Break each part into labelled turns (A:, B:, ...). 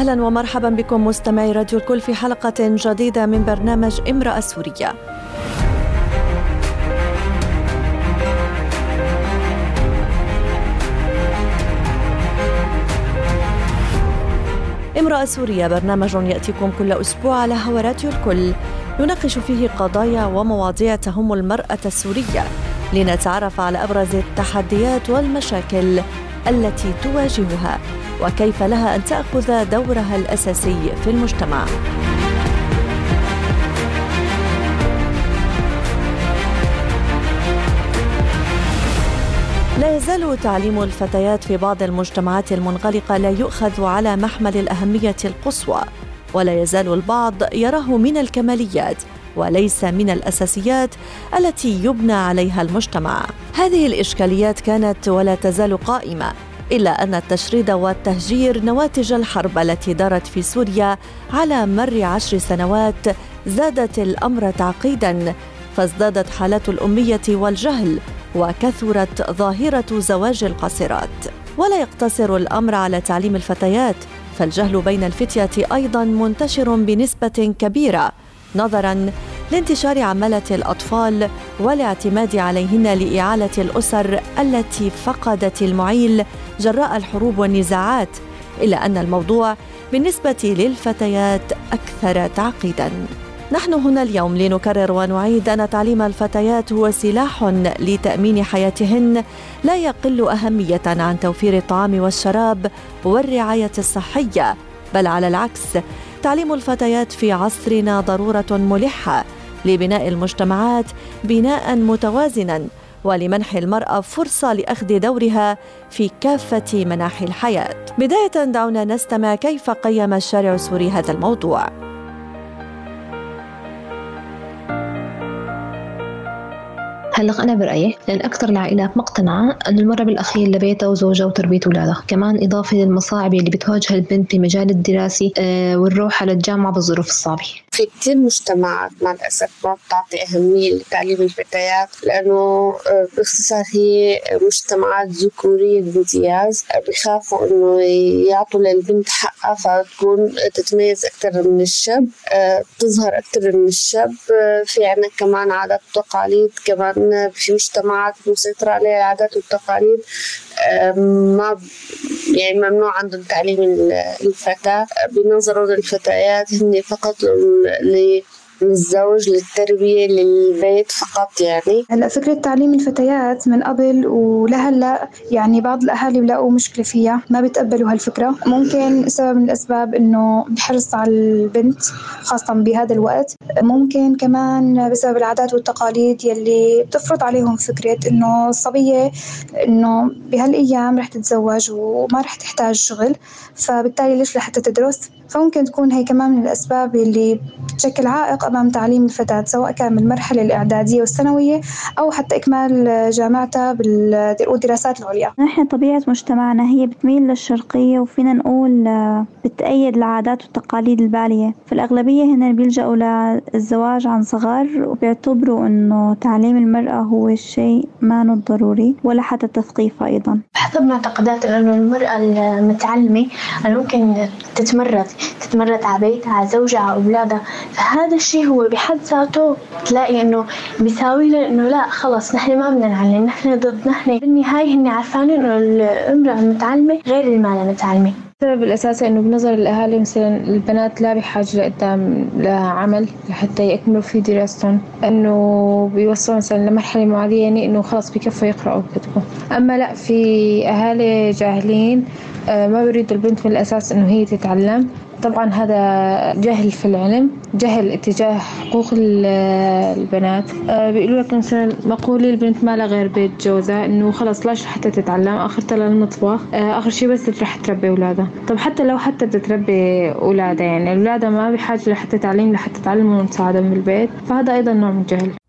A: أهلا ومرحبا بكم مستمعي راديو الكل في حلقة جديدة من برنامج امرأة سورية. امرأة سورية برنامج يأتيكم كل أسبوع على هوا راديو الكل. نناقش فيه قضايا ومواضيع تهم المرأة السورية. لنتعرف على أبرز التحديات والمشاكل. التي تواجهها وكيف لها أن تأخذ دورها الأساسي في المجتمع. لا يزال تعليم الفتيات في بعض المجتمعات المنغلقة لا يؤخذ على محمل الأهمية القصوى ولا يزال البعض يراه من الكماليات. وليس من الأساسيات التي يبنى عليها المجتمع. هذه الإشكاليات كانت ولا تزال قائمة إلا أن التشريد والتهجير نواتج الحرب التي دارت في سوريا على مر عشر سنوات زادت الأمر تعقيدا فازدادت حالات الأمية والجهل وكثرت ظاهرة زواج القاصرات. ولا يقتصر الأمر على تعليم الفتيات فالجهل بين الفتية أيضا منتشر بنسبة كبيرة. نظرا لانتشار عمالة الأطفال والاعتماد عليهن لإعالة الأسر التي فقدت المعيل جراء الحروب والنزاعات إلا أن الموضوع بالنسبة للفتيات أكثر تعقيداً. نحن هنا اليوم لنكرر ونعيد أن تعليم الفتيات هو سلاح لتأمين حياتهن لا يقل أهمية عن توفير الطعام والشراب والرعاية الصحية بل على العكس تعليم الفتيات في عصرنا ضرورة ملحة لبناء المجتمعات بناء متوازنا ولمنح المرأة فرصة لأخذ دورها في كافة مناحي الحياة. بداية دعونا نستمع كيف قيم الشارع السوري هذا الموضوع.
B: هلا أنا برأيي لأن أكثر العائلات مقتنعة أن المرأة بالأخير لبيتها وزوجها وتربية أولادها كمان إضافة للمصاعب اللي بتواجه البنت في مجال الدراسي آه والروح على الجامعة بالظروف الصعبة.
C: في كثير مجتمعات مع الأسف ما بتعطي أهمية لتعليم الفتيات لأنه آه، باختصار هي مجتمعات ذكورية بامتياز. بخافوا إنه يعطوا للبنت حقها فتكون تتميز أكثر من الشاب آه، بتظهر أكثر من الشاب. آه، في عنا كمان عادات وتقاليد كمان في مجتمعات مسيطرة عليها العادات والتقاليد. ما يعني ممنوع عندهم تعليم الفتاة بنظروا للفتيات هن فقط للزوج للتربية للبيت فقط يعني.
D: هلا فكرة تعليم الفتيات من قبل ولهلا يعني بعض الأهالي بلاقوا مشكلة فيها ما بيتقبلوا هالفكرة. ممكن سبب من الأسباب إنه الحرص على البنت خاصة بهذا الوقت. ممكن كمان بسبب العادات والتقاليد يلي بتفرض عليهم فكرة إنه الصبية إنه بهالأيام رح تتزوج وما رح تحتاج شغل فبالتالي ليش لحتى تدرس؟ فممكن تكون هي كمان من الأسباب اللي بتشكل عائق أمام تعليم الفتاة سواء كان من المرحلة الإعدادية والثانوية أو حتى إكمال جامعتها بالدراسات العليا.
E: نحن طبيعة مجتمعنا هي بتميل للشرقية وفينا نقول آه، بتأيد العادات والتقاليد البالية. فالأغلبية هنا بيلجأوا للزواج عن صغر وبيعتبروا إنه تعليم المرأة هو الشيء ما ضروري ولا حتى تثقيفها أيضا.
F: حسب معتقدات إنه المرأة المتعلمة ممكن تتمرد تتمرد على بيتها على زوجها على أولادها. فهذا الشيء هو بحد ذاته تلاقي إنه بيساوي له إنه لا خلص نحن ما بدنا نعلم نحن ضد نحن بالنهاية هن عارفين إنه الامرأة المتعلمة غير المال المتعلمة.
G: السبب الأساسي إنه بنظر الأهالي مثلا البنات لا بحاجة لقدام لعمل لحتى يكملوا في دراستهم إنه بيوصلوا مثلا لمرحلة معينة إنه خلاص بكفوا يقرأوا ويكتبوا أما لا في أهالي جاهلين آه، ما بيريدوا البنت من الأساس إنه هي تتعلم. طبعا هذا جهل في العلم جهل اتجاه حقوق البنات. آه، بيقولوا لك مثلا مقولة البنت ما لها غير بيت جوزها إنه خلص لاش حتى تتعلم اخرتها للمطبخ آه، آخر شي بس تروح تربي اولادها طب حتى لو حتى تتربي اولادها يعني اولادها ما بحاجة لحتى تعليم لحتى تعلمهم وتساعدهم بالبيت فهذا أيضا نوع من الجهل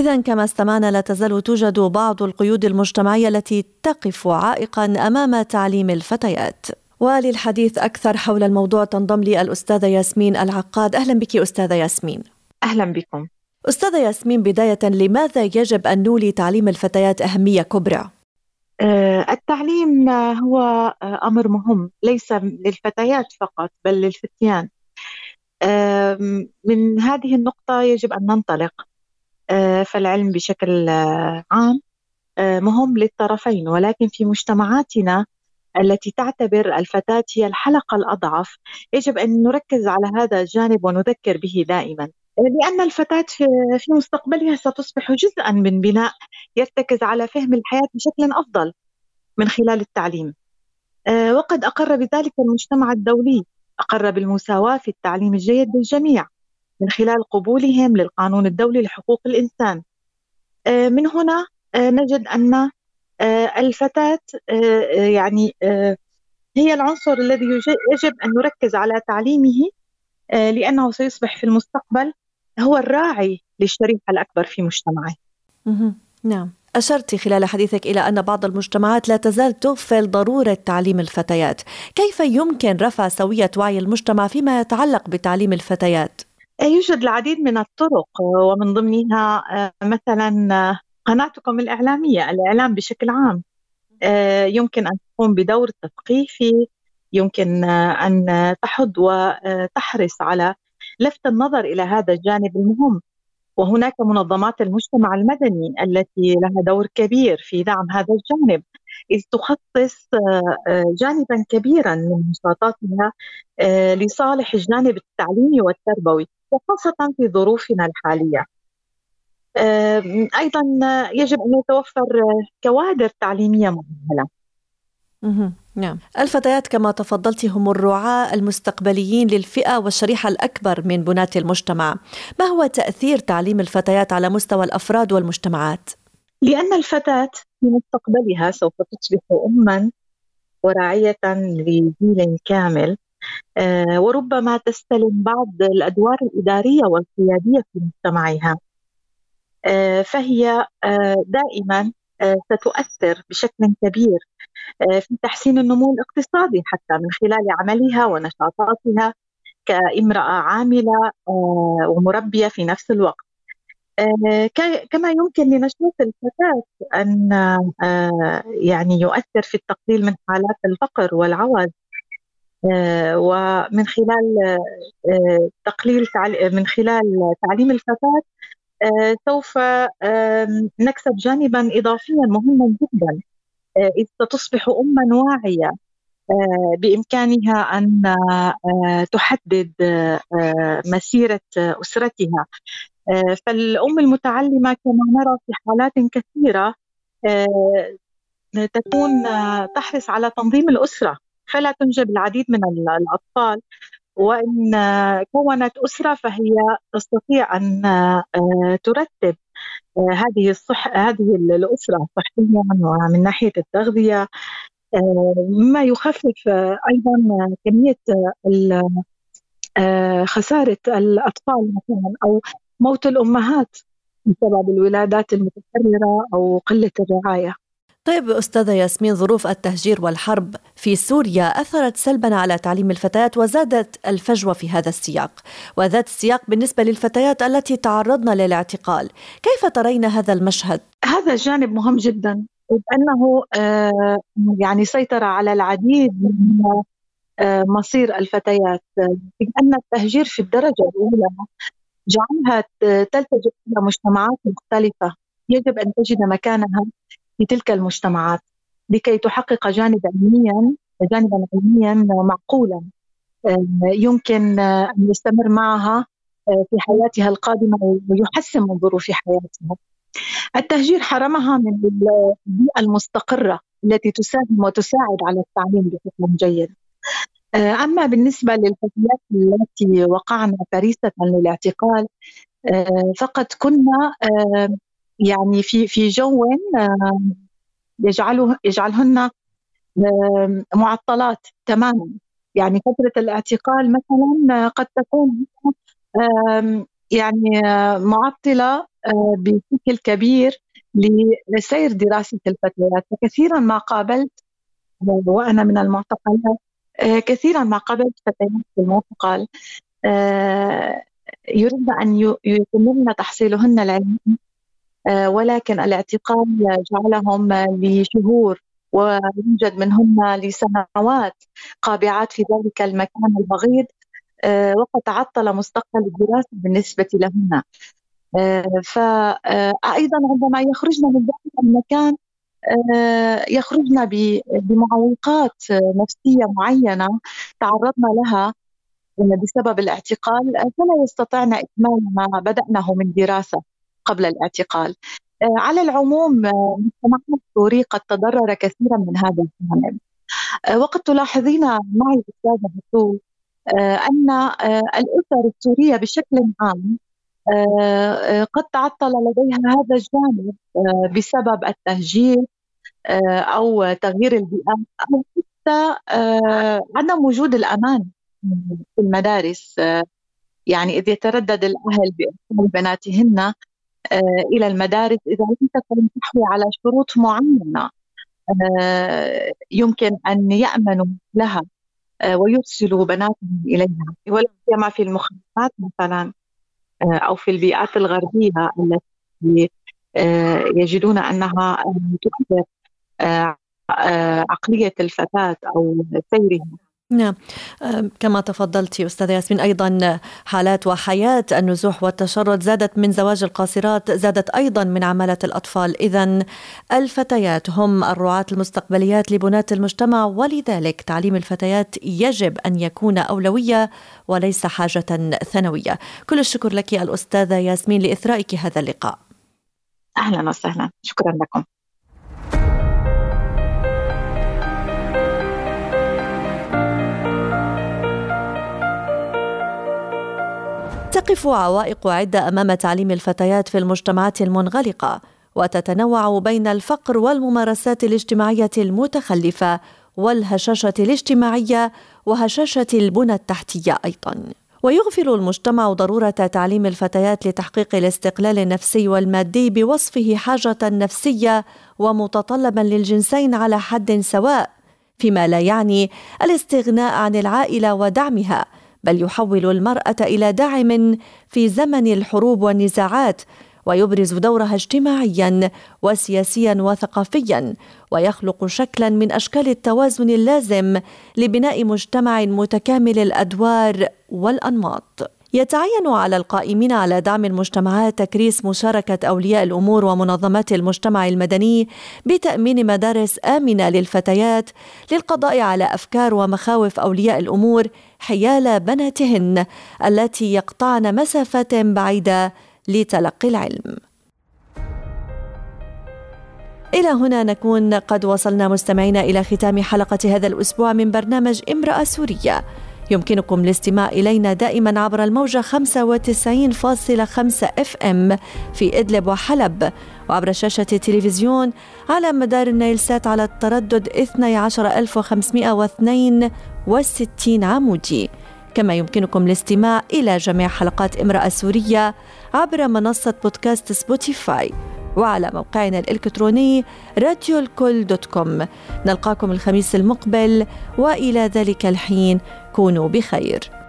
A: إذا كما استمعنا لا تزال توجد بعض القيود المجتمعية التي تقف عائقا أمام تعليم الفتيات. وللحديث أكثر حول الموضوع تنضم لي الأستاذة ياسمين العقاد. أهلا بك أستاذة ياسمين.
H: أهلا بكم.
A: أستاذة ياسمين بداية لماذا يجب أن نولي تعليم الفتيات أهمية كبرى؟
H: آه، التعليم هو أمر مهم ليس للفتيات فقط بل للفتيان. من هذه النقطة يجب أن ننطلق. فالعلم بشكل عام مهم للطرفين ولكن في مجتمعاتنا التي تعتبر الفتاة هي الحلقة الأضعف يجب أن نركز على هذا الجانب ونذكر به دائما. لأن الفتاة في مستقبلها ستصبح جزءا من بناء يرتكز على فهم الحياة بشكل أفضل من خلال التعليم. آه، وقد أقر بذلك المجتمع الدولي أقر بالمساواة في التعليم الجيد للجميع. من خلال قبولهم للقانون الدولي لحقوق الإنسان. آه، من هنا آه، نجد أن الفتاة يعني هي العنصر الذي يجب أن نركز على تعليمه لأنه سيصبح في المستقبل هو الراعي للشريحة الأكبر في مجتمعه.
A: نعم. أشرت خلال حديثك إلى أن بعض المجتمعات لا تزال تغفل ضرورة تعليم الفتيات. كيف يمكن رفع سوية وعي المجتمع فيما يتعلق بتعليم الفتيات؟
H: يوجد العديد من الطرق ومن ضمنها آه، مثلا آه، قناتكم الإعلامية الإعلام بشكل عام. آه، يمكن أن تقوم بدور تثقيفي يمكن أن تحض وتحرص على لفت النظر إلى هذا الجانب المهم. وهناك منظمات المجتمع المدني التي لها دور كبير في دعم هذا الجانب إذ تخصص آه، جانبا كبيرا من نشاطاتها آه، لصالح الجانب التعليمي والتربوي. وخاصة في ظروفنا الحالية. أيضا يجب أن يتوفر كوادر تعليمية مؤهلة.
A: نعم. الفتيات كما تفضلت هم الرعاة المستقبليين للفئة والشريحة الأكبر من بناة المجتمع. ما هو تأثير تعليم الفتيات على مستوى الأفراد والمجتمعات؟
H: لأن الفتاة في مستقبلها سوف تصبح أما وراعية لجيل كامل. وربما تستلم بعض الأدوار الإدارية والقيادية في مجتمعها آه، فهي آه، دائما ستؤثر بشكل كبير آه، في تحسين النمو الاقتصادي حتى من خلال عملها ونشاطاتها كامرأة عاملة آه، ومربية في نفس الوقت. آه، كما يمكن لنشاط الفتاة أن يعني يؤثر في التقليل من حالات الفقر والعوز ومن خلال تقليل من خلال تعليم الفتاة سوف نكسب جانبا إضافيا مهما جدا آه، إذ ستصبح آه، بإمكانها أن آه، تحدد مسيرة أسرتها. فالأم المتعلمة كما نرى في حالات كثيرة تكون تحرص على تنظيم الأسرة. فلا تنجب العديد من الأطفال وإن كونت أسرة فهي تستطيع أن ترتب آه، هذه الصح هذه الأسرة صحيا ومن ناحية التغذية آه، مما يخفف أيضا كمية آه، خسارة الأطفال مثلا أو موت الأمهات بسبب الولادات المتكررة أو قلة الرعاية.
A: طيب أستاذة ياسمين ظروف التهجير والحرب في سوريا أثرت سلبا على تعليم الفتيات وزادت الفجوة في هذا السياق. وذات السياق بالنسبة للفتيات التي تعرضن للاعتقال. كيف ترين هذا المشهد؟
H: هذا جانب مهم جدا لأنه آه، يعني سيطر على العديد من آه، مصير الفتيات. لأن التهجير في الدرجة الأولى جعلها تلتجئ إلى مجتمعات مختلفة. يجب أن تجد مكانها. في تلك المجتمعات لكي تحقق جانبا علميا جانبا علميا معقولا آه، يمكن آه، أن يستمر معها آه، في حياتها القادمة ويحسن من ظروف حياتها. التهجير حرمها من البيئة المستقرة التي تساهم وتساعد على التعليم بشكل جيد. أما بالنسبة للفتيات التي وقعن فريسة للاعتقال فقد كنا يعني في في جو يجعله يجعلهن معطلات تماما. يعني فترة الاعتقال مثلا قد تكون يعني معطلة آه، بشكل كبير لسير دراسة الفتيات. فكثيرا ما قابلت وأنا من المعتقلات آه، كثيرا ما قابلت فتيات في المعتقل آه، يريد أن يتممن تحصيلهن العلم ولكن الاعتقال جعلهم لشهور ويوجد منهن لسنوات قابعات في ذلك المكان البغيض وقد تعطل مستقبل الدراسة بالنسبة لهن فأيضا عندما يخرجن من ذلك المكان يخرجن بمعوقات نفسية معينة تعرضنا لها بسبب الاعتقال فلا يستطعن إكمال ما بدأناه من دراسة. قبل الاعتقال. على العموم مجتمعنا السوري قد تضرر كثيرا من هذا الجانب وقد تلاحظين معي أستاذة بتول أن الأسر السورية بشكل عام قد تعطل لديها هذا الجانب بسبب التهجير أو تغيير البيئة أو حتى عدم وجود الأمان في المدارس. يعني إذ يتردد الأهل بإرسال بناتهن إلى المدارس. إذا لم تكن تحوي على شروط معينة يمكن أن يأمنوا لها ويرسلوا بناتهم إليها. ولا سيما في المخيمات مثلا أو في البيئات الغربية التي يجدون أنها تؤثر عقلية الفتاة أو سيرها.
A: نعم. كما تفضلت أستاذة ياسمين أيضا حالات وحياة النزوح والتشرد زادت من زواج القاصرات زادت أيضا من عمالة الأطفال. إذا الفتيات هم الرعاة المستقبليات لبناة المجتمع ولذلك تعليم الفتيات يجب أن يكون أولوية وليس حاجة ثانوية. كل الشكر لك الأستاذة ياسمين لإثرائك هذا اللقاء.
H: أهلا وسهلا. شكرا لكم.
A: تقف عوائق عدة أمام تعليم الفتيات في المجتمعات المنغلقة وتتنوع بين الفقر والممارسات الاجتماعية المتخلفة والهشاشة الاجتماعية وهشاشة البنى التحتية أيضا. ويغفل المجتمع ضرورة تعليم الفتيات لتحقيق الاستقلال النفسي والمادي بوصفه حاجة نفسية ومتطلبا للجنسين على حد سواء فيما لا يعني الاستغناء عن العائلة ودعمها بل يحول المرأة إلى داعم في زمن الحروب والنزاعات ويبرز دورها اجتماعيا وسياسيا وثقافيا ويخلق شكلا من أشكال التوازن اللازم لبناء مجتمع متكامل الأدوار والأنماط. يتعين على القائمين على دعم المجتمعات تكريس مشاركة أولياء الأمور ومنظمات المجتمع المدني بتأمين مدارس آمنة للفتيات للقضاء على أفكار ومخاوف أولياء الأمور حيال بناتهن التي يقطعن مسافات بعيدة لتلقي العلم. إلى هنا نكون قد وصلنا مستمعينا إلى ختام حلقة هذا الأسبوع من برنامج امرأة سورية. يمكنكم الاستماع إلينا دائما عبر الموجة 95.5 إف إم في إدلب وحلب وعبر شاشة التلفزيون على مدار النيل سات على التردد 12562 عمودي. كما يمكنكم الاستماع إلى جميع حلقات امرأة سورية عبر منصة بودكاست سبوتيفاي. وعلى موقعنا الإلكتروني راديو الكل dot com. نلقاكم الخميس المقبل وإلى ذلك الحين كونوا بخير.